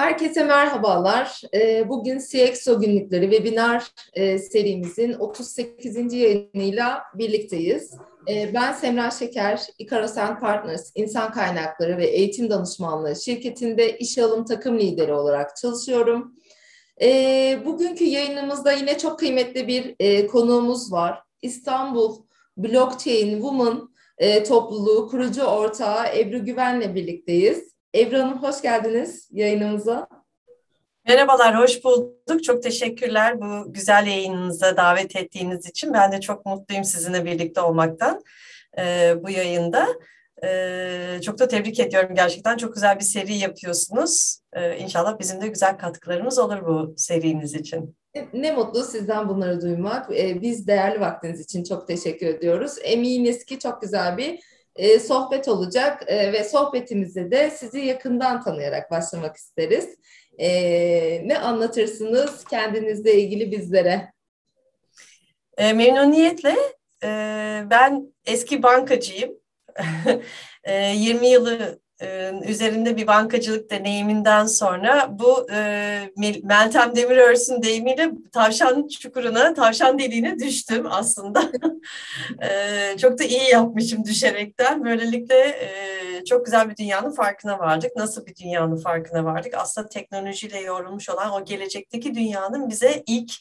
Herkese merhabalar. Ee, bugün CXO günlükleri webinar e, serimizin 38. yayınıyla birlikteyiz. Ee, ben Semra Şeker, Ikarosen Partners İnsan Kaynakları ve Eğitim Danışmanlığı şirketinde iş alım takım lideri olarak çalışıyorum. Ee, bugünkü yayınımızda yine çok kıymetli bir e, konuğumuz var. İstanbul Blockchain Woman e, topluluğu kurucu ortağı Ebru Güven'le birlikteyiz. Ebru Hanım hoş geldiniz yayınımıza. Merhabalar, hoş bulduk. Çok teşekkürler bu güzel yayınınıza davet ettiğiniz için. Ben de çok mutluyum sizinle birlikte olmaktan e, bu yayında. E, çok da tebrik ediyorum gerçekten. Çok güzel bir seri yapıyorsunuz. E, inşallah bizim de güzel katkılarımız olur bu seriniz için. Ne mutlu sizden bunları duymak. E, biz değerli vaktiniz için çok teşekkür ediyoruz. Eminiz ki çok güzel bir e, sohbet olacak e, ve sohbetimizde de sizi yakından tanıyarak başlamak isteriz. E, ne anlatırsınız kendinizle ilgili bizlere? E, memnuniyetle. E, ben eski bankacıyım. e, 20 yılı üzerinde bir bankacılık deneyiminden sonra bu e, Meltem Demirörs'ün deyimiyle tavşan çukuruna, tavşan deliğine düştüm aslında. e, çok da iyi yapmışım düşerekten. Böylelikle e, çok güzel bir dünyanın farkına vardık. Nasıl bir dünyanın farkına vardık? Aslında teknolojiyle yorulmuş olan o gelecekteki dünyanın bize ilk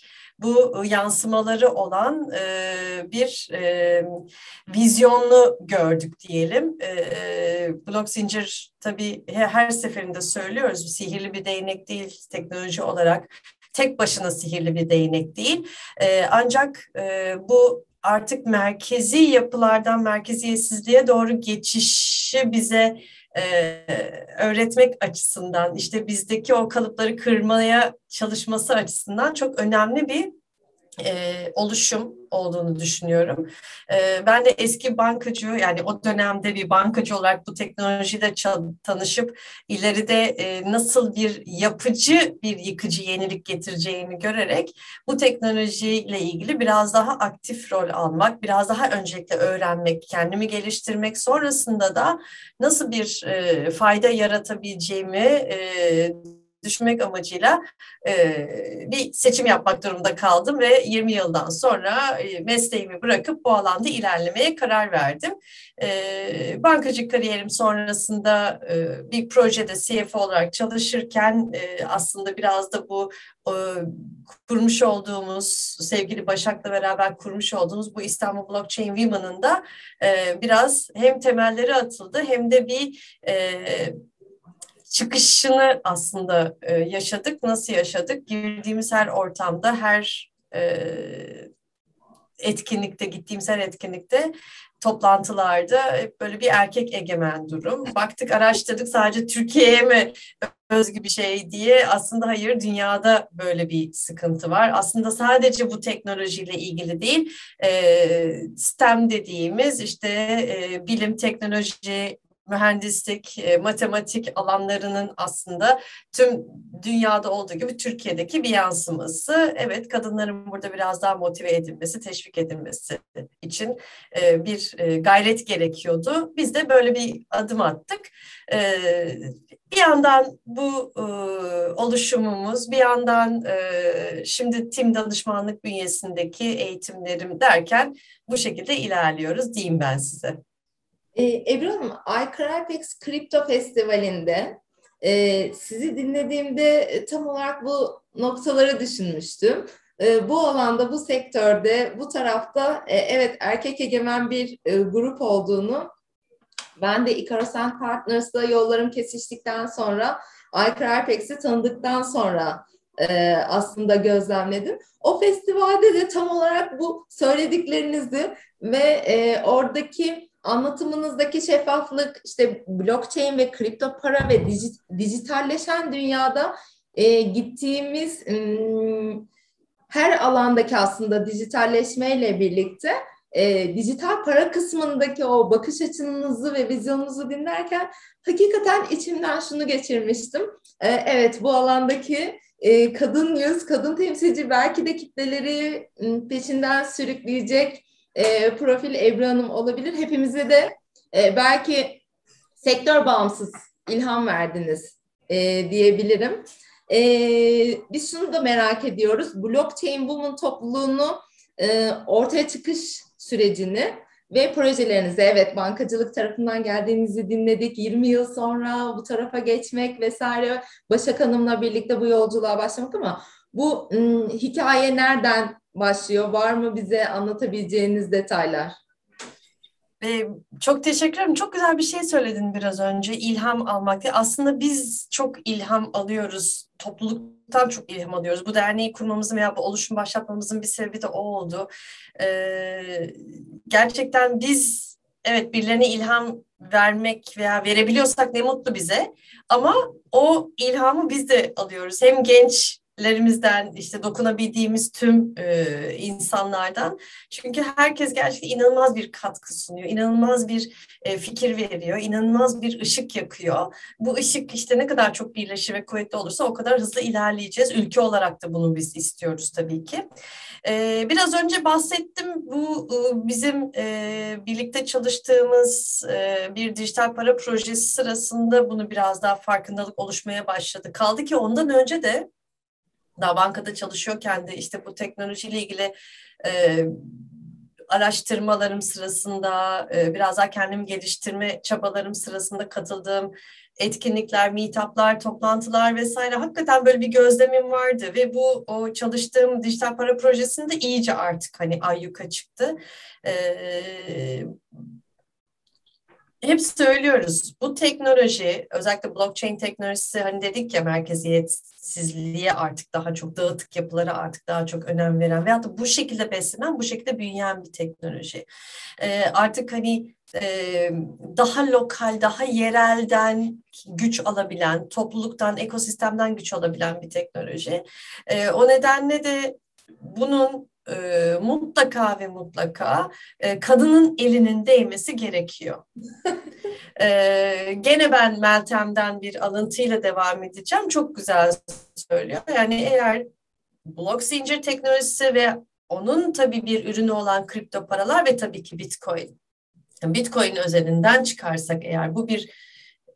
bu yansımaları olan e, bir e, vizyonlu gördük diyelim. E, blok zincir tabii her seferinde söylüyoruz sihirli bir değnek değil teknoloji olarak tek başına sihirli bir değnek değil. E, ancak e, bu artık merkezi yapılardan merkeziyetsizliğe doğru geçişi bize e, öğretmek açısından işte bizdeki o kalıpları kırmaya çalışması açısından çok önemli bir e, oluşum olduğunu düşünüyorum. E, ben de eski bankacı yani o dönemde bir bankacı olarak bu teknolojiyle tanışıp ileride e, nasıl bir yapıcı bir yıkıcı yenilik getireceğini görerek bu teknolojiyle ilgili biraz daha aktif rol almak, biraz daha öncelikle öğrenmek, kendimi geliştirmek sonrasında da nasıl bir e, fayda yaratabileceğimi e, düşünmek amacıyla e, bir seçim yapmak durumunda kaldım ve 20 yıldan sonra e, mesleğimi bırakıp bu alanda ilerlemeye karar verdim. E, bankacılık kariyerim sonrasında e, bir projede CFO olarak çalışırken e, aslında biraz da bu e, kurmuş olduğumuz, sevgili Başak'la beraber kurmuş olduğumuz bu İstanbul Blockchain Women'ın da e, biraz hem temelleri atıldı hem de bir e, çıkışını aslında e, yaşadık. Nasıl yaşadık? Girdiğimiz her ortamda, her e, etkinlikte, gittiğimiz her etkinlikte toplantılarda böyle bir erkek egemen durum. Baktık, araştırdık sadece Türkiye'ye mi özgü bir şey diye. Aslında hayır, dünyada böyle bir sıkıntı var. Aslında sadece bu teknolojiyle ilgili değil, e, STEM dediğimiz işte e, bilim, teknoloji, mühendislik, e, matematik alanlarının aslında tüm dünyada olduğu gibi Türkiye'deki bir yansıması. Evet kadınların burada biraz daha motive edilmesi, teşvik edilmesi için e, bir e, gayret gerekiyordu. Biz de böyle bir adım attık. E, bir yandan bu e, oluşumumuz, bir yandan e, şimdi tim danışmanlık bünyesindeki eğitimlerim derken bu şekilde ilerliyoruz diyeyim ben size. Ee, Ebru Hanım, iCrypex Kripto Festivali'nde e, sizi dinlediğimde e, tam olarak bu noktaları düşünmüştüm. E, bu alanda, bu sektörde, bu tarafta e, evet erkek egemen bir e, grup olduğunu ben de Icarus Partners'la yollarım kesiştikten sonra iCrypex'i tanıdıktan sonra e, aslında gözlemledim. O festivalde de tam olarak bu söylediklerinizi ve e, oradaki anlatımınızdaki şeffaflık, işte blockchain ve kripto para ve dijit, dijitalleşen dünyada e, gittiğimiz ıı, her alandaki aslında dijitalleşmeyle birlikte e, dijital para kısmındaki o bakış açınızı ve vizyonunuzu dinlerken hakikaten içimden şunu geçirmiştim. E, evet bu alandaki e, kadın yüz, kadın temsilci belki de kitleleri peşinden sürükleyecek e, profil Ebru Hanım olabilir. Hepimize de e, belki sektör bağımsız ilham verdiniz e, diyebilirim. E, biz şunu da merak ediyoruz. Blockchain Woman topluluğunu e, ortaya çıkış sürecini ve projelerinizi evet bankacılık tarafından geldiğinizi dinledik. 20 yıl sonra bu tarafa geçmek vesaire Başak Hanım'la birlikte bu yolculuğa başlamak ama bu ım, hikaye nereden başlıyor? Var mı bize anlatabileceğiniz detaylar? Ee, çok teşekkür ederim. Çok güzel bir şey söyledin biraz önce. İlham almak. Aslında biz çok ilham alıyoruz. Topluluktan çok ilham alıyoruz. Bu derneği kurmamızın veya bu oluşum başlatmamızın bir sebebi de o oldu. Ee, gerçekten biz evet birilerine ilham vermek veya verebiliyorsak ne mutlu bize. Ama o ilhamı biz de alıyoruz. Hem genç lerimizden işte dokunabildiğimiz tüm e, insanlardan. Çünkü herkes gerçekten inanılmaz bir katkı sunuyor, inanılmaz bir e, fikir veriyor, inanılmaz bir ışık yakıyor. Bu ışık işte ne kadar çok birleşir ve kuvvetli olursa o kadar hızlı ilerleyeceğiz. Ülke olarak da bunu biz istiyoruz tabii ki. E, biraz önce bahsettim bu e, bizim e, birlikte çalıştığımız e, bir dijital para projesi sırasında bunu biraz daha farkındalık oluşmaya başladı. Kaldı ki ondan önce de daha bankada çalışıyorken de işte bu teknolojiyle ilgili e, araştırmalarım sırasında, e, biraz daha kendimi geliştirme çabalarım sırasında katıldığım etkinlikler, meetuplar, toplantılar vesaire hakikaten böyle bir gözlemim vardı ve bu o çalıştığım dijital para projesinde iyice artık hani ayyuka çıktı. E, hep söylüyoruz bu teknoloji özellikle blockchain teknolojisi hani dedik ya merkeziyetsizliğe artık daha çok dağıtık yapılara artık daha çok önem veren veyahut da bu şekilde beslenen bu şekilde büyüyen bir teknoloji. Ee, artık hani e, daha lokal daha yerelden güç alabilen topluluktan ekosistemden güç alabilen bir teknoloji. Ee, o nedenle de bunun e, mutlaka ve mutlaka e, kadının elinin değmesi gerekiyor. e, gene ben Meltem'den bir alıntıyla devam edeceğim. Çok güzel söylüyor. Yani eğer blok zincir teknolojisi ve onun tabii bir ürünü olan kripto paralar ve tabii ki Bitcoin. Bitcoin özelinden çıkarsak eğer bu bir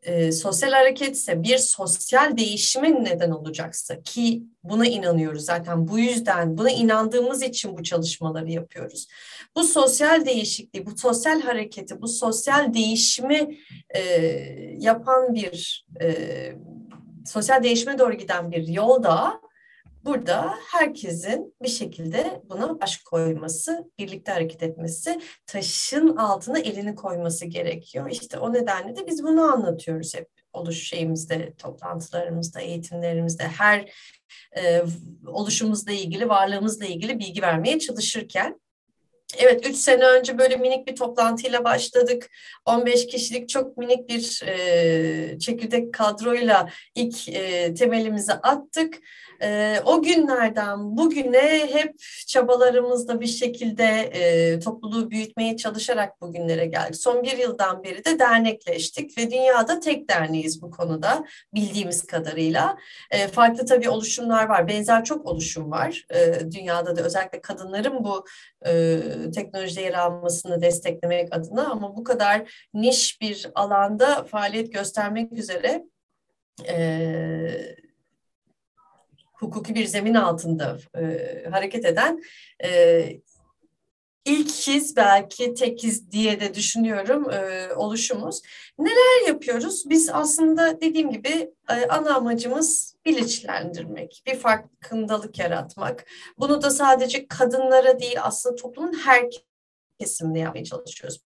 e, sosyal hareketse bir sosyal değişimin neden olacaksa ki buna inanıyoruz zaten bu yüzden buna inandığımız için bu çalışmaları yapıyoruz. Bu sosyal değişikliği, bu sosyal hareketi, bu sosyal değişimi e, yapan bir e, sosyal değişime doğru giden bir yolda Burada herkesin bir şekilde buna baş koyması, birlikte hareket etmesi, taşın altına elini koyması gerekiyor. İşte o nedenle de biz bunu anlatıyoruz hep oluş şeyimizde, toplantılarımızda, eğitimlerimizde, her e, oluşumuzla ilgili, varlığımızla ilgili bilgi vermeye çalışırken. Evet, üç sene önce böyle minik bir toplantıyla başladık. 15 kişilik çok minik bir e, çekirdek kadroyla ilk e, temelimizi attık. E, o günlerden bugüne hep çabalarımızla bir şekilde e, topluluğu büyütmeye çalışarak bugünlere geldik. Son bir yıldan beri de dernekleştik ve dünyada tek derneğiz bu konuda bildiğimiz kadarıyla. E, farklı tabii oluşumlar var, benzer çok oluşum var. E, dünyada da özellikle kadınların bu e, teknolojide yer almasını desteklemek adına ama bu kadar niş bir alanda faaliyet göstermek üzere e, hukuki bir zemin altında e, hareket eden e, ilk his belki tekiz diye de düşünüyorum e, oluşumuz. Neler yapıyoruz? Biz aslında dediğim gibi e, ana amacımız bilinçlendirmek, bir farkındalık yaratmak. Bunu da sadece kadınlara değil aslında toplumun her kesimine yapmaya çalışıyoruz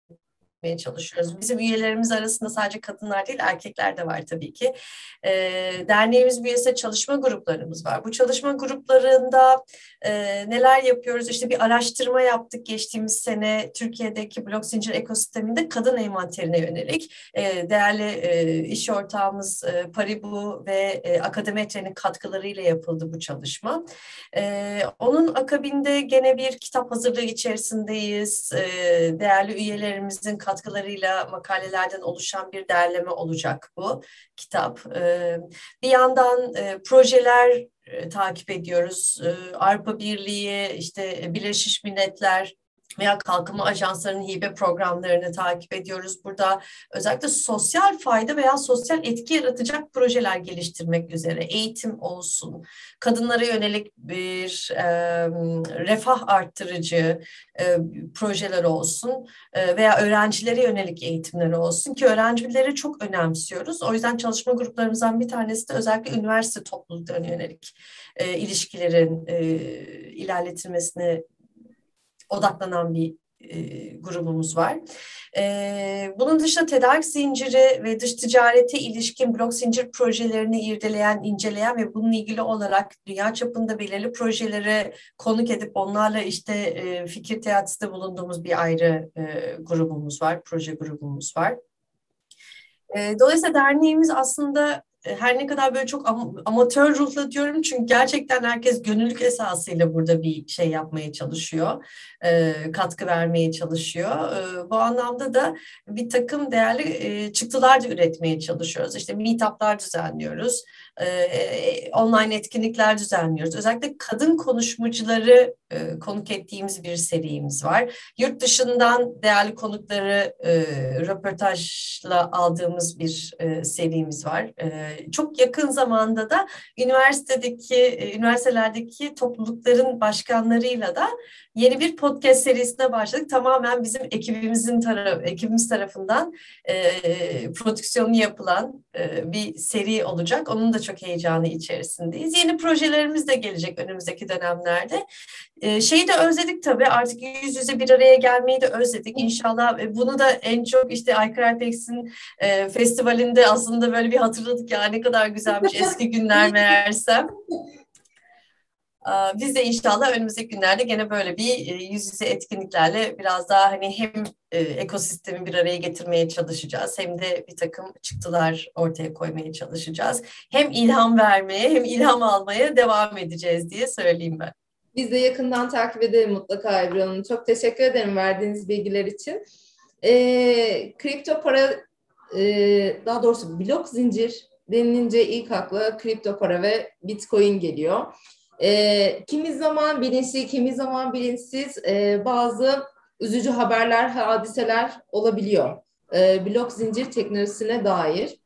etmeye çalışıyoruz. Bizim üyelerimiz arasında sadece kadınlar değil erkekler de var tabii ki. E, derneğimiz bünyesinde çalışma gruplarımız var. Bu çalışma gruplarında e, neler yapıyoruz? İşte bir araştırma yaptık geçtiğimiz sene Türkiye'deki blok zincir ekosisteminde kadın envanterine yönelik. E, değerli e, iş ortağımız e, Paribu ve e, Akademetre'nin katkılarıyla yapıldı bu çalışma. E, onun akabinde gene bir kitap hazırlığı içerisindeyiz. E, değerli üyelerimizin katkılarıyla makalelerden oluşan bir derleme olacak bu kitap. Ee, bir yandan e, projeler e, takip ediyoruz. Ee, Arpa Birliği, işte Birleşmiş Milletler veya kalkınma ajanslarının hibe programlarını takip ediyoruz. Burada özellikle sosyal fayda veya sosyal etki yaratacak projeler geliştirmek üzere eğitim olsun, kadınlara yönelik bir e, refah arttırıcı e, projeler olsun e, veya öğrencilere yönelik eğitimler olsun ki öğrencileri çok önemsiyoruz. O yüzden çalışma gruplarımızdan bir tanesi de özellikle üniversite topluluklarına yönelik e, ilişkilerin e, ilerletilmesine odaklanan bir e, grubumuz var. E, bunun dışında tedarik zinciri ve dış ticarete ilişkin blok zincir projelerini irdeleyen, inceleyen ve bununla ilgili olarak dünya çapında belirli projelere konuk edip onlarla işte e, fikir teatisinde bulunduğumuz bir ayrı e, grubumuz var, proje grubumuz var. E, dolayısıyla derneğimiz aslında her ne kadar böyle çok am amatör ruhla diyorum çünkü gerçekten herkes gönüllülük esasıyla burada bir şey yapmaya çalışıyor, e, katkı vermeye çalışıyor. E, bu anlamda da bir takım değerli e, çıktılar da üretmeye çalışıyoruz. İşte meetuplar düzenliyoruz, e, online etkinlikler düzenliyoruz. Özellikle kadın konuşmacıları e, konuk ettiğimiz bir serimiz var. Yurt dışından değerli konukları e, röportajla aldığımız bir e, serimiz var. E, çok yakın zamanda da üniversitedeki, e, üniversitelerdeki toplulukların başkanlarıyla da yeni bir podcast serisine başladık. Tamamen bizim ekibimizin tarafı, ekibimiz tarafından e, prodüksiyonu yapılan e, bir seri olacak. Onun da çok heyecanı içerisindeyiz. Yeni projelerimiz de gelecek önümüzdeki dönemlerde. E, şeyi de özledik tabii artık yüz yüze bir araya gelmeyi de özledik. İnşallah e, bunu da en çok işte Aykır Alpex'in e, festivalinde aslında böyle bir hatırladık ya ne kadar güzelmiş eski günler meğersem. Biz de inşallah önümüzdeki günlerde gene böyle bir e, yüz yüze etkinliklerle biraz daha hani hem e, ekosistemi bir araya getirmeye çalışacağız hem de bir takım çıktılar ortaya koymaya çalışacağız. Hem ilham vermeye hem ilham almaya devam edeceğiz diye söyleyeyim ben. Biz de yakından takip edelim mutlaka Ebru Hanım. Çok teşekkür ederim verdiğiniz bilgiler için. E, kripto para, e, daha doğrusu blok zincir denilince ilk akla kripto para ve bitcoin geliyor. E, kimi zaman bilinçli, kimi zaman bilinçsiz e, bazı üzücü haberler, hadiseler olabiliyor. E, blok zincir teknolojisine dair.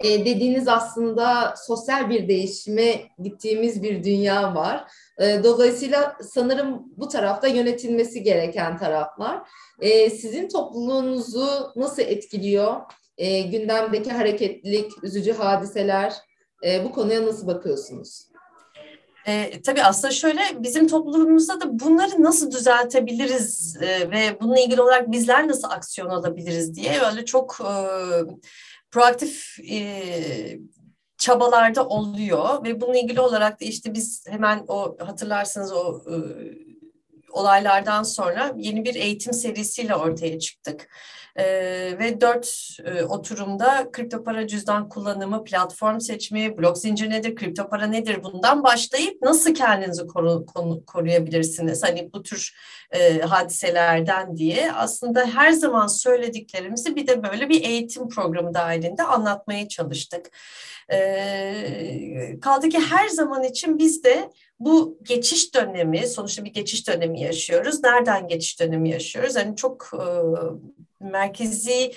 E, dediğiniz aslında sosyal bir değişime gittiğimiz bir dünya var. E, dolayısıyla sanırım bu tarafta yönetilmesi gereken taraflar. E, sizin topluluğunuzu nasıl etkiliyor? E, gündemdeki hareketlilik, üzücü hadiseler, e, bu konuya nasıl bakıyorsunuz? E, tabii aslında şöyle bizim toplumumuzda da bunları nasıl düzeltebiliriz e, ve bununla ilgili olarak bizler nasıl aksiyon alabiliriz diye öyle çok e, proaktif e, çabalarda oluyor ve bununla ilgili olarak da işte biz hemen o hatırlarsınız o e, olaylardan sonra yeni bir eğitim serisiyle ortaya çıktık. E, ve dört e, oturumda kripto para cüzdan kullanımı, platform seçimi, blok zincir nedir, kripto para nedir bundan başlayıp nasıl kendinizi koru, konu, koruyabilirsiniz? Hani bu tür e, hadiselerden diye aslında her zaman söylediklerimizi bir de böyle bir eğitim programı dahilinde anlatmaya çalıştık. E, kaldı ki her zaman için biz de bu geçiş dönemi, sonuçta bir geçiş dönemi yaşıyoruz. Nereden geçiş dönemi yaşıyoruz? Yani çok e, merkezi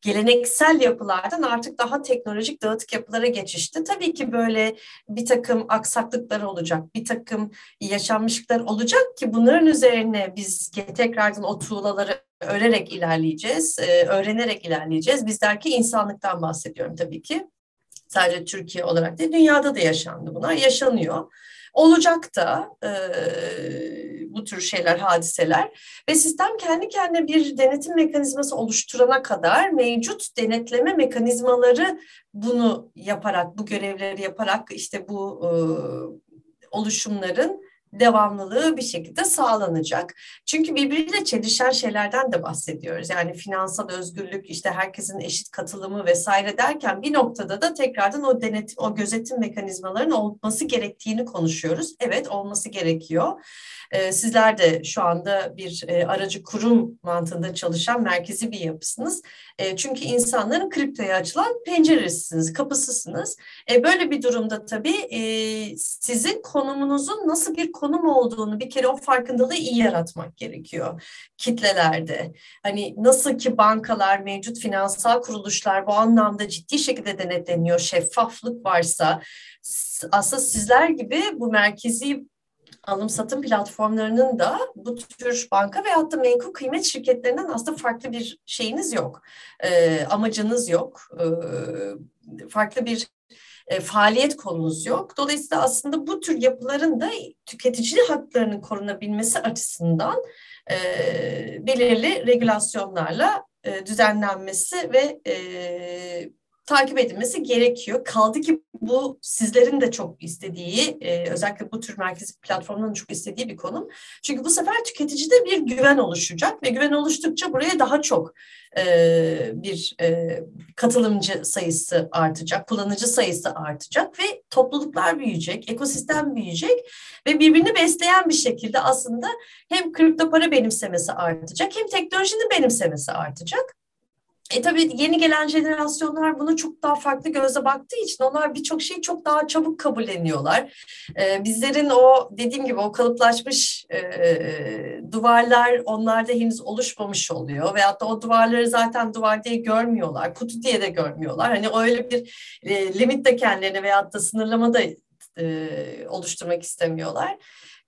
geleneksel yapılardan artık daha teknolojik dağıtık yapılara geçişti. Tabii ki böyle bir takım aksaklıklar olacak, bir takım yaşanmışlıklar olacak ki bunların üzerine biz tekrardan o tuğlaları örerek ilerleyeceğiz, e, öğrenerek ilerleyeceğiz. Biz derken insanlıktan bahsediyorum tabii ki. Sadece Türkiye olarak değil, dünyada da yaşandı bunlar, yaşanıyor. Olacak da e, bu tür şeyler, hadiseler. Ve sistem kendi kendine bir denetim mekanizması oluşturana kadar mevcut denetleme mekanizmaları bunu yaparak, bu görevleri yaparak işte bu e, oluşumların devamlılığı bir şekilde sağlanacak. Çünkü birbiriyle çelişen şeylerden de bahsediyoruz. Yani finansal özgürlük, işte herkesin eşit katılımı vesaire derken bir noktada da tekrardan o denetim, o gözetim mekanizmalarının olması gerektiğini konuşuyoruz. Evet olması gerekiyor. Ee, sizler de şu anda bir e, aracı kurum mantığında çalışan merkezi bir yapısınız. E, çünkü insanların kriptoya açılan penceresisiniz, kapısısınız. E, böyle bir durumda tabii e, sizin konumunuzun nasıl bir konum olduğunu bir kere o farkındalığı iyi yaratmak gerekiyor kitlelerde. Hani nasıl ki bankalar, mevcut finansal kuruluşlar bu anlamda ciddi şekilde denetleniyor, şeffaflık varsa aslında sizler gibi bu merkezi alım satım platformlarının da bu tür banka veyahut da menkul kıymet şirketlerinden aslında farklı bir şeyiniz yok. E, amacınız yok. E, farklı bir e, faaliyet konunuz yok. Dolayısıyla aslında bu tür yapıların da tüketici haklarının korunabilmesi açısından e, belirli regülasyonlarla e, düzenlenmesi ve e, takip edilmesi gerekiyor. Kaldı ki bu sizlerin de çok istediği, e, özellikle bu tür merkezi platformların çok istediği bir konum. Çünkü bu sefer tüketicide bir güven oluşacak ve güven oluştukça buraya daha çok e, bir e, katılımcı sayısı artacak, kullanıcı sayısı artacak ve topluluklar büyüyecek, ekosistem büyüyecek ve birbirini besleyen bir şekilde aslında hem kripto para benimsemesi artacak hem teknolojinin benimsemesi artacak. E tabii yeni gelen jenerasyonlar bunu çok daha farklı gözle baktığı için onlar birçok şeyi çok daha çabuk kabulleniyorlar. E, bizlerin o dediğim gibi o kalıplaşmış e, duvarlar onlarda henüz oluşmamış oluyor. Veyahut da o duvarları zaten duvar diye görmüyorlar, kutu diye de görmüyorlar. Hani öyle bir e, limit de kendilerine veyahut da sınırlama da e, oluşturmak istemiyorlar.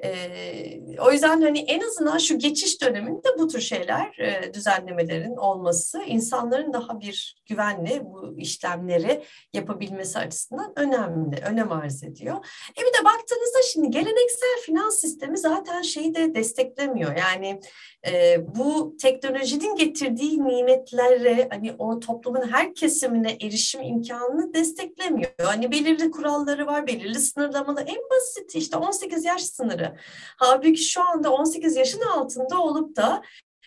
E, o yüzden hani en azından şu geçiş döneminde bu tür şeyler e, düzenlemelerin olması insanların daha bir güvenli bu işlemleri yapabilmesi açısından önemli, önem arz ediyor. E bir de baktığınızda şimdi geleneksel finans sistemi zaten şeyi de desteklemiyor. Yani e, bu teknolojinin getirdiği nimetlere hani o toplumun her kesimine erişim imkanını desteklemiyor. Hani belirli kuralları var, belirli sınırlamalı. En basit işte 18 yaş sınırı. Halbuki şu anda 18 yaşın altında olup da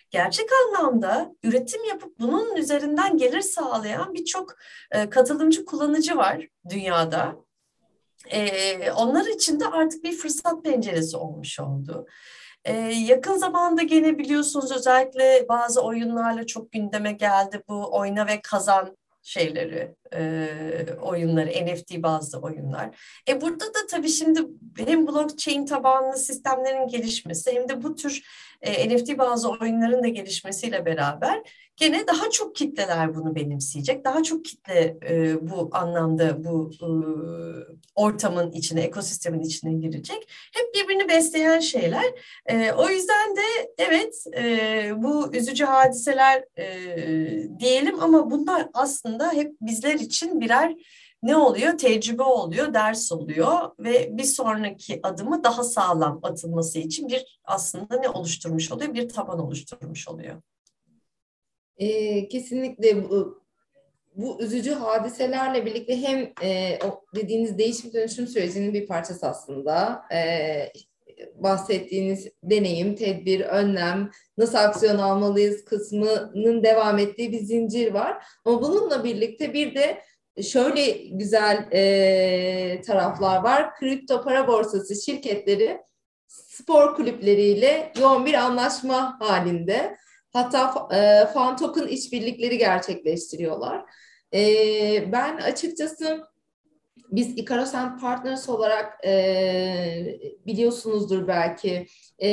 gerçek anlamda üretim yapıp bunun üzerinden gelir sağlayan birçok e, katılımcı kullanıcı var dünyada. E, onlar için de artık bir fırsat penceresi olmuş oldu. Ee, yakın zamanda gene biliyorsunuz özellikle bazı oyunlarla çok gündeme geldi bu oyna ve kazan şeyleri, e, oyunları, NFT bazı oyunlar. E burada da tabii şimdi hem blockchain tabanlı sistemlerin gelişmesi hem de bu tür e, NFT bazı oyunların da gelişmesiyle beraber gene daha çok kitleler bunu benimseyecek. Daha çok kitle e, bu anlamda bu e, ortamın içine, ekosistemin içine girecek. Hep birbirini besleyen şeyler. E, o yüzden de evet e, bu üzücü hadiseler e, diyelim ama bunlar aslında hep bizler için birer ne oluyor? Tecrübe oluyor, ders oluyor ve bir sonraki adımı daha sağlam atılması için bir aslında ne oluşturmuş oluyor? Bir taban oluşturmuş oluyor. E, kesinlikle bu, bu üzücü hadiselerle birlikte hem e, o dediğiniz değişim dönüşüm sürecinin bir parçası aslında. E, bahsettiğiniz deneyim, tedbir, önlem, nasıl aksiyon almalıyız kısmının devam ettiği bir zincir var. Ama bununla birlikte bir de şöyle güzel e, taraflar var. Kripto para borsası şirketleri spor kulüpleriyle yoğun bir anlaşma halinde. Hatta e, fan token işbirlikleri gerçekleştiriyorlar. E, ben açıkçası biz Icaros Partners olarak e, biliyorsunuzdur belki e,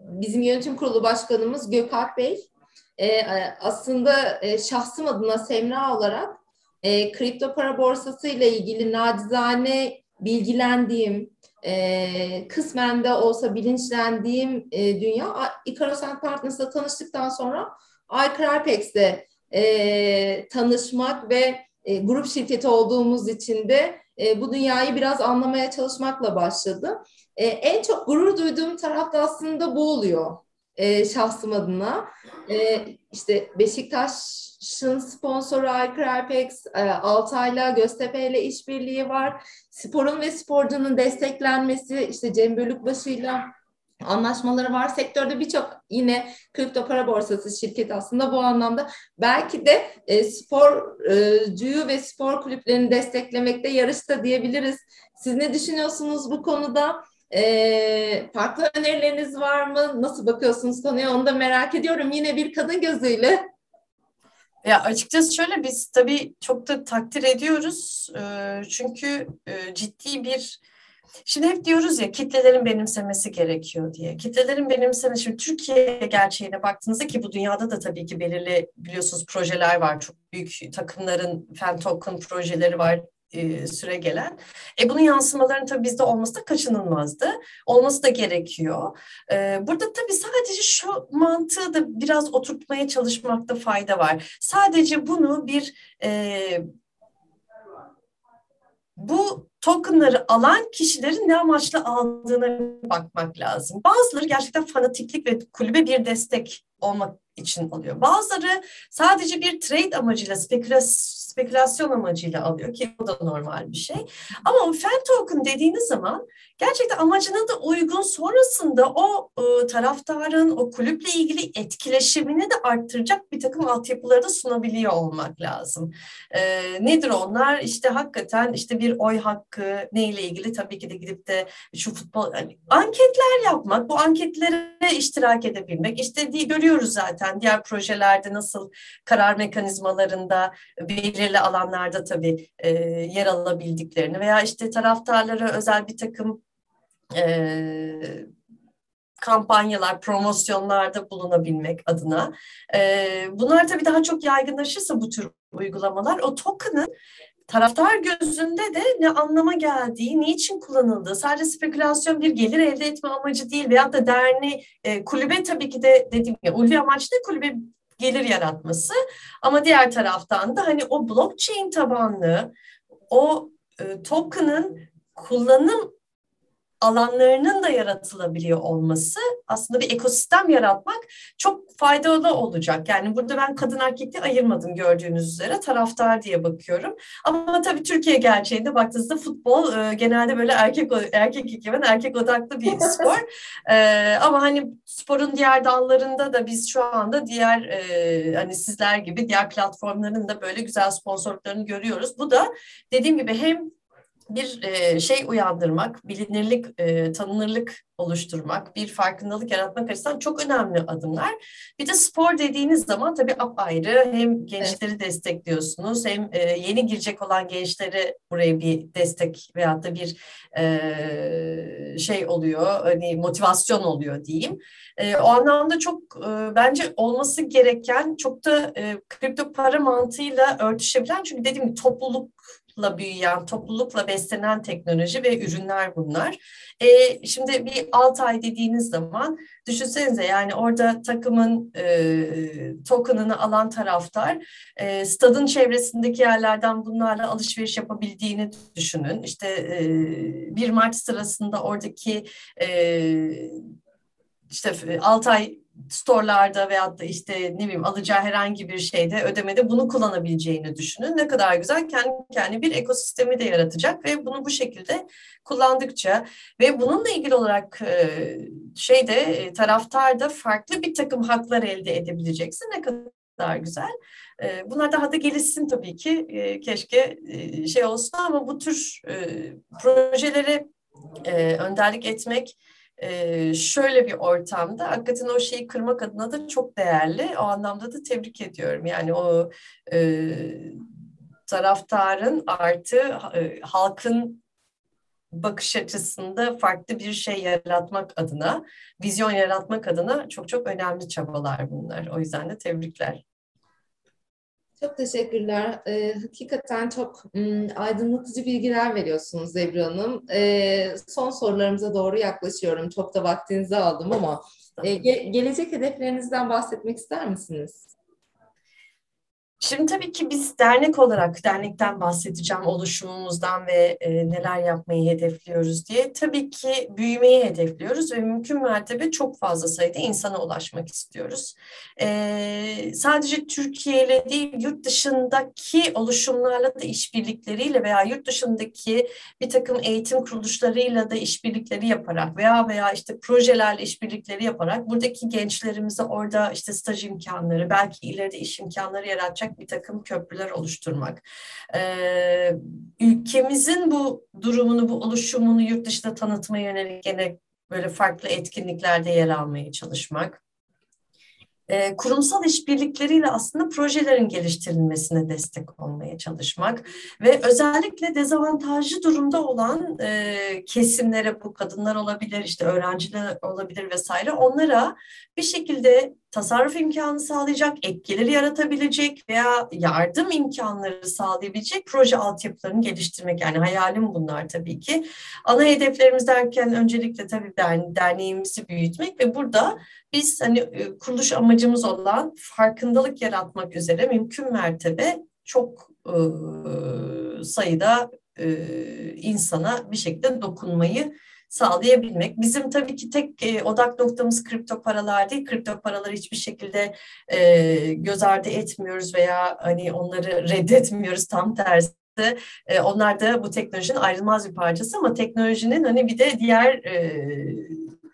bizim yönetim kurulu başkanımız Gökalp Bey e, aslında e, şahsım adına Semra olarak e, kripto para borsası ile ilgili nacizane bilgilendiğim, e, kısmen de olsa bilinçlendiğim e, dünya Icaros and Partners'la tanıştıktan sonra iCrypex'te e, tanışmak ve e, grup şirketi olduğumuz için de e, bu dünyayı biraz anlamaya çalışmakla başladı. E, en çok gurur duyduğum taraf da aslında bu oluyor e, şahsım adına. E, işte Beşiktaş'ın sponsoru iCrypex, e, Altay'la, Göztepe ile işbirliği var. Sporun ve sporcunun desteklenmesi, işte Cem Bölükbaşı'yla anlaşmaları var. Sektörde birçok yine kripto para borsası şirket aslında bu anlamda belki de e, sporcuyu ve spor kulüplerini desteklemekte yarışta diyebiliriz. Siz ne düşünüyorsunuz bu konuda? E, farklı önerileriniz var mı? Nasıl bakıyorsunuz konuya? Onu da merak ediyorum. Yine bir kadın gözüyle. Ya açıkçası şöyle biz tabii çok da takdir ediyoruz. E, çünkü e, ciddi bir Şimdi hep diyoruz ya kitlelerin benimsemesi gerekiyor diye. Kitlelerin benimsemesi, şimdi Türkiye gerçeğine baktığınızda ki bu dünyada da tabii ki belirli biliyorsunuz projeler var. Çok büyük takımların fan token projeleri var e, süre gelen. E bunun yansımalarının tabii bizde olması da kaçınılmazdı. Olması da gerekiyor. E, burada tabii sadece şu mantığı da biraz oturtmaya çalışmakta fayda var. Sadece bunu bir e, bu tokenları alan kişilerin ne amaçla aldığına bakmak lazım. Bazıları gerçekten fanatiklik ve kulübe bir destek olmak için alıyor. Bazıları sadece bir trade amacıyla, spekülasyon amacıyla alıyor ki bu da normal bir şey. Ama o fan token dediğiniz zaman gerçekten amacına da uygun sonrasında o e, taraftarın o kulüple ilgili etkileşimini de arttıracak bir takım altyapıları da sunabiliyor olmak lazım. E, nedir onlar? İşte hakikaten işte bir oy hakkı neyle ilgili tabii ki de gidip de şu futbol yani anketler yapmak, bu anketlere iştirak edebilmek. İşte görüyoruz zaten diğer projelerde nasıl karar mekanizmalarında belirli alanlarda tabii e, yer alabildiklerini veya işte taraftarlara özel bir takım e, kampanyalar, promosyonlarda bulunabilmek adına. E, bunlar tabii daha çok yaygınlaşırsa bu tür uygulamalar o token'ın taraftar gözünde de ne anlama geldiği, niçin kullanıldığı, sadece spekülasyon bir gelir elde etme amacı değil veyahut da derneği, e, kulübe tabii ki de dediğim gibi ulvi amaç da kulübe gelir yaratması ama diğer taraftan da hani o blockchain tabanlı o e, token'ın kullanım alanlarının da yaratılabiliyor olması aslında bir ekosistem yaratmak çok faydalı olacak. Yani burada ben kadın erkekli ayırmadım gördüğünüz üzere taraftar diye bakıyorum. Ama tabii Türkiye gerçeğinde baktığınızda futbol e, genelde böyle erkek erkek ekiben erkek odaklı bir spor. e, ama hani sporun diğer dallarında da biz şu anda diğer e, hani sizler gibi diğer platformların da böyle güzel sponsorluklarını görüyoruz. Bu da dediğim gibi hem bir e, şey uyandırmak, bilinirlik, e, tanınırlık oluşturmak, bir farkındalık yaratmak açısından çok önemli adımlar. Bir de spor dediğiniz zaman tabii apayrı hem gençleri evet. destekliyorsunuz hem e, yeni girecek olan gençlere buraya bir destek veyahut da bir e, şey oluyor, hani motivasyon oluyor diyeyim. E, o anlamda çok e, bence olması gereken çok da e, kripto para mantığıyla örtüşebilen çünkü dediğim gibi topluluk toplulukla büyüyen, toplulukla beslenen teknoloji ve ürünler bunlar. E, şimdi bir 6 ay dediğiniz zaman düşünsenize yani orada takımın e, token'ını alan taraftar e, stadın çevresindeki yerlerden bunlarla alışveriş yapabildiğini düşünün. İşte e, bir maç sırasında oradaki e, işte 6 ay storelarda veyahut da işte ne bileyim alacağı herhangi bir şeyde ödemede bunu kullanabileceğini düşünün. Ne kadar güzel kendi kendi bir ekosistemi de yaratacak ve bunu bu şekilde kullandıkça ve bununla ilgili olarak e, şeyde e, taraftarda farklı bir takım haklar elde edebileceksin. Ne kadar güzel. E, bunlar daha da gelişsin tabii ki. Keşke şey olsun ama bu tür projelere önderlik etmek e, şöyle bir ortamda hakikaten o şeyi kırmak adına da çok değerli. O anlamda da tebrik ediyorum. Yani o e, taraftarın artı e, halkın bakış açısında farklı bir şey yaratmak adına, vizyon yaratmak adına çok çok önemli çabalar bunlar. O yüzden de tebrikler. Çok teşekkürler. Ee, hakikaten çok ım, aydınlatıcı bilgiler veriyorsunuz Ebru Hanım. Ee, son sorularımıza doğru yaklaşıyorum. Çok da vaktinizi aldım ama e, ge- gelecek hedeflerinizden bahsetmek ister misiniz? Şimdi tabii ki biz dernek olarak, dernekten bahsedeceğim oluşumumuzdan ve e, neler yapmayı hedefliyoruz diye. Tabii ki büyümeyi hedefliyoruz ve mümkün mertebe çok fazla sayıda insana ulaşmak istiyoruz. E, sadece Türkiye ile değil, yurt dışındaki oluşumlarla da işbirlikleriyle veya yurt dışındaki bir takım eğitim kuruluşlarıyla da işbirlikleri yaparak veya veya işte projelerle işbirlikleri yaparak buradaki gençlerimize orada işte staj imkanları, belki ileride iş imkanları yaratacak bir takım köprüler oluşturmak. Ee, ülkemizin bu durumunu, bu oluşumunu yurt dışında tanıtmaya yönelik gene böyle farklı etkinliklerde yer almaya çalışmak. E, kurumsal işbirlikleriyle aslında projelerin geliştirilmesine destek olmaya çalışmak ve özellikle dezavantajlı durumda olan e, kesimlere bu kadınlar olabilir, işte öğrenciler olabilir vesaire onlara bir şekilde tasarruf imkanı sağlayacak, etkileri yaratabilecek veya yardım imkanları sağlayabilecek proje altyapılarını geliştirmek. Yani hayalim bunlar tabii ki. Ana hedeflerimiz derken öncelikle tabii derneğimizi büyütmek ve burada biz hani e, kuruluş amacımız olan farkındalık yaratmak üzere mümkün mertebe çok e, sayıda e, insana bir şekilde dokunmayı sağlayabilmek. Bizim tabii ki tek e, odak noktamız kripto paralar değil. Kripto paraları hiçbir şekilde e, göz ardı etmiyoruz veya hani onları reddetmiyoruz tam tersi. E, onlar da bu teknolojinin ayrılmaz bir parçası ama teknolojinin hani bir de diğer e,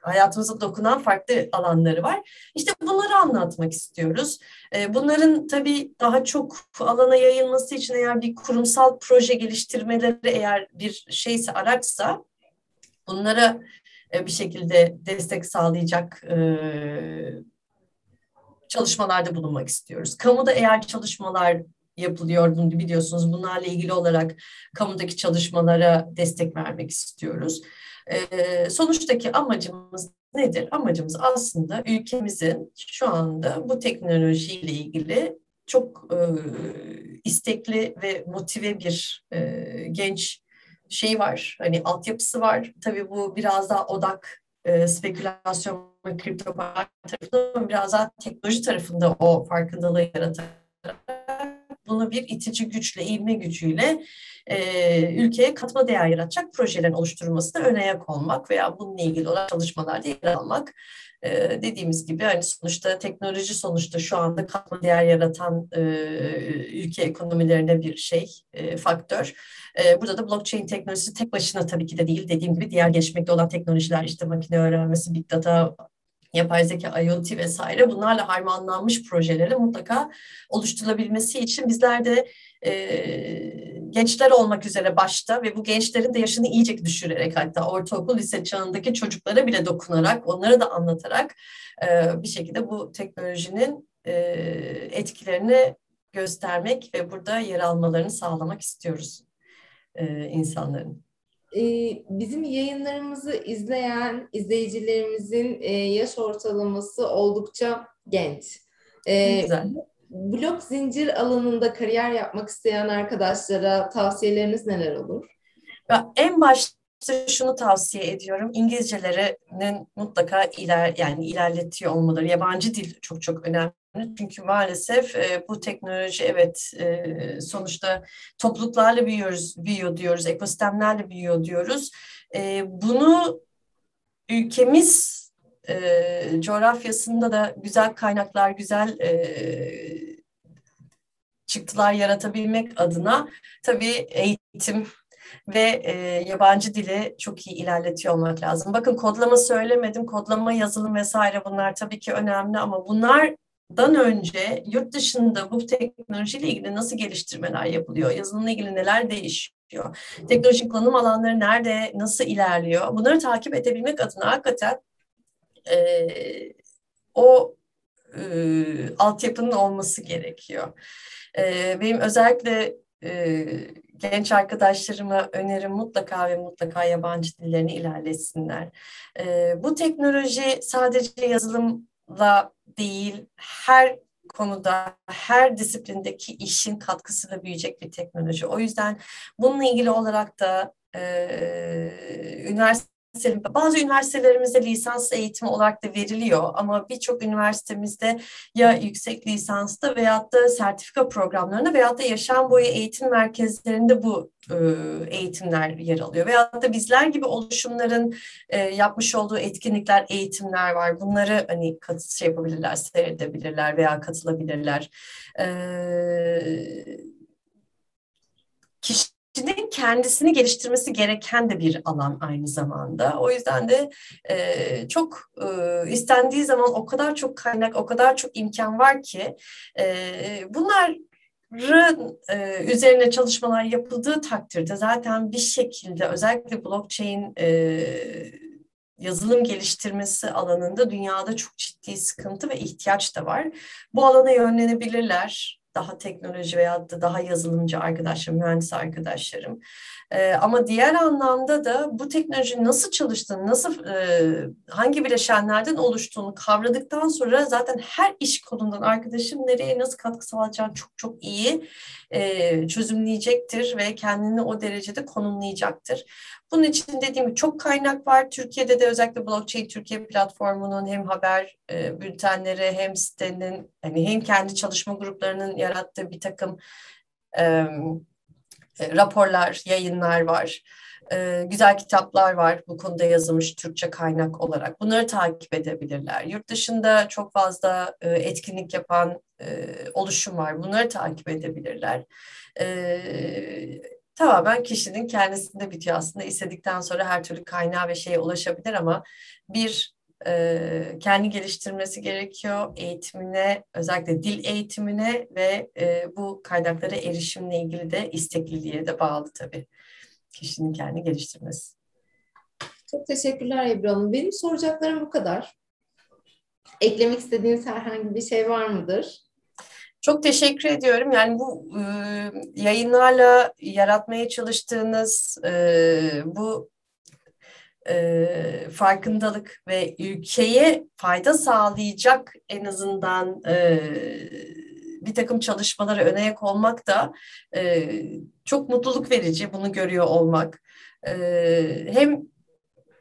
hayatımıza dokunan farklı alanları var. İşte bunları anlatmak istiyoruz. E, bunların tabii daha çok alana yayılması için eğer bir kurumsal proje geliştirmeleri eğer bir şeyse araçsa bunlara e, bir şekilde destek sağlayacak e, çalışmalarda bulunmak istiyoruz. Kamuda eğer çalışmalar yapılıyor bunu biliyorsunuz. Bunlarla ilgili olarak kamudaki çalışmalara destek vermek istiyoruz. E, sonuçtaki amacımız nedir? Amacımız aslında ülkemizin şu anda bu teknolojiyle ilgili çok e, istekli ve motive bir e, genç şey var, hani altyapısı var. Tabii bu biraz daha odak e, spekülasyon ve kripto tarafında biraz daha teknoloji tarafında o farkındalığı yaratarak bunu bir itici güçle, ivme gücüyle e, ülkeye katma değer yaratacak projelerin oluşturulmasına ön ayak olmak veya bununla ilgili olan çalışmalarda yer almak. E, dediğimiz gibi hani sonuçta teknoloji sonuçta şu anda katma değer yaratan e, ülke ekonomilerine bir şey, e, faktör. E, burada da blockchain teknolojisi tek başına tabii ki de değil. Dediğim gibi diğer gelişmekte olan teknolojiler işte makine öğrenmesi, big data, yapay zeka, IoT vesaire bunlarla harmanlanmış projeleri mutlaka oluşturulabilmesi için bizler de e, gençler olmak üzere başta ve bu gençlerin de yaşını iyice düşürerek hatta ortaokul, lise çağındaki çocuklara bile dokunarak, onları da anlatarak e, bir şekilde bu teknolojinin e, etkilerini göstermek ve burada yer almalarını sağlamak istiyoruz e, insanların. Bizim yayınlarımızı izleyen izleyicilerimizin yaş ortalaması oldukça genç. Güzel blok zincir alanında kariyer yapmak isteyen arkadaşlara tavsiyeleriniz neler olur? Ya en başta şunu tavsiye ediyorum. İngilizcelerinin mutlaka iler yani ilerletiyor olmaları. Yabancı dil çok çok önemli. Çünkü maalesef e, bu teknoloji evet e, sonuçta topluluklarla büyüyoruz, büyüyor diyoruz, ekosistemlerle büyüyor diyoruz. E, bunu ülkemiz e, coğrafyasında da güzel kaynaklar, güzel e, çıktılar yaratabilmek adına tabii eğitim ve e, yabancı dili çok iyi ilerletiyor olmak lazım. Bakın kodlama söylemedim, kodlama, yazılım vesaire bunlar tabii ki önemli ama bunlardan önce yurt dışında bu teknolojiyle ilgili nasıl geliştirmeler yapılıyor, yazılımla ilgili neler değişiyor, teknolojik kullanım alanları nerede, nasıl ilerliyor bunları takip edebilmek adına hakikaten e, o e, altyapının olması gerekiyor. E, benim özellikle e, genç arkadaşlarıma önerim mutlaka ve mutlaka yabancı dillerini ilerletsinler. E, bu teknoloji sadece yazılımla değil, her konuda, her disiplindeki işin katkısıyla büyüyecek bir teknoloji. O yüzden bununla ilgili olarak da e, üniversite bazı üniversitelerimizde lisans eğitimi olarak da veriliyor ama birçok üniversitemizde ya yüksek lisansta veyahut da sertifika programlarında veyahut da yaşam boyu eğitim merkezlerinde bu e, eğitimler yer alıyor. Veyahut da bizler gibi oluşumların e, yapmış olduğu etkinlikler, eğitimler var. Bunları hani kat şey yapabilirler, seyredebilirler veya katılabilirler. Kişi kişinin kendisini geliştirmesi gereken de bir alan aynı zamanda. O yüzden de e, çok e, istendiği zaman o kadar çok kaynak, o kadar çok imkan var ki e, bunlar e, üzerine çalışmalar yapıldığı takdirde zaten bir şekilde özellikle blockchain e, yazılım geliştirmesi alanında dünyada çok ciddi sıkıntı ve ihtiyaç da var. Bu alana yönlenebilirler daha teknoloji veya da daha yazılımcı arkadaşlarım, mühendis arkadaşlarım. E, ama diğer anlamda da bu teknolojinin nasıl çalıştığını, nasıl e, hangi bileşenlerden oluştuğunu kavradıktan sonra zaten her iş kolundan arkadaşım nereye nasıl katkı sağlayacağını çok çok iyi e, çözümleyecektir ve kendini o derecede konumlayacaktır. Bunun için dediğim gibi çok kaynak var. Türkiye'de de özellikle Blockchain Türkiye platformunun hem haber e, bültenleri hem sitenin hani hem kendi çalışma gruplarının yarattığı bir takım e, raporlar, yayınlar var. E, güzel kitaplar var bu konuda yazılmış Türkçe kaynak olarak. Bunları takip edebilirler. Yurt dışında çok fazla e, etkinlik yapan e, oluşum var. Bunları takip edebilirler. E, tamamen kişinin kendisinde bitiyor aslında. istedikten sonra her türlü kaynağa ve şeye ulaşabilir ama bir e, kendi geliştirmesi gerekiyor. Eğitimine, özellikle dil eğitimine ve e, bu kaynaklara erişimle ilgili de istekliliğe de bağlı tabii. Kişinin kendi geliştirmesi. Çok teşekkürler Ebru Hanım. Benim soracaklarım bu kadar. Eklemek istediğiniz herhangi bir şey var mıdır? Çok teşekkür ediyorum. Yani bu e, yayınlarla yaratmaya çalıştığınız e, bu e, farkındalık ve ülkeye fayda sağlayacak en azından e, bir takım çalışmalara önayak olmak da e, çok mutluluk verici bunu görüyor olmak. E, hem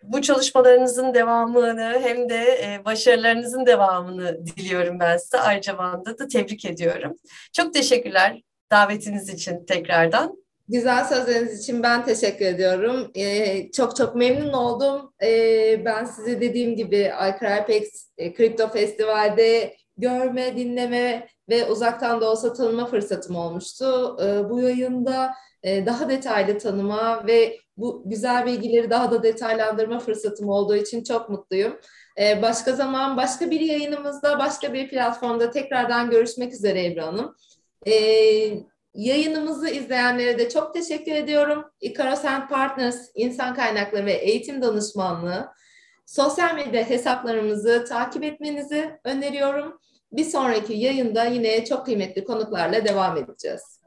bu çalışmalarınızın devamını hem de e, başarılarınızın devamını diliyorum ben size. Ayrıca da tebrik ediyorum. Çok teşekkürler davetiniz için tekrardan. Güzel sözleriniz için ben teşekkür ediyorum. Ee, çok çok memnun oldum. Ee, ben size dediğim gibi iCrypex e, Kripto Festival'de görme, dinleme ve uzaktan da olsa tanıma fırsatım olmuştu. Ee, bu yayında e, daha detaylı tanıma ve bu güzel bilgileri daha da detaylandırma fırsatım olduğu için çok mutluyum. Ee, başka zaman başka bir yayınımızda, başka bir platformda tekrardan görüşmek üzere Ebru Hanım. Ee, Yayınımızı izleyenlere de çok teşekkür ediyorum. Icaros and Partners İnsan Kaynakları ve Eğitim Danışmanlığı sosyal medya hesaplarımızı takip etmenizi öneriyorum. Bir sonraki yayında yine çok kıymetli konuklarla devam edeceğiz.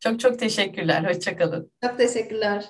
Çok çok teşekkürler. Hoşçakalın. Çok teşekkürler.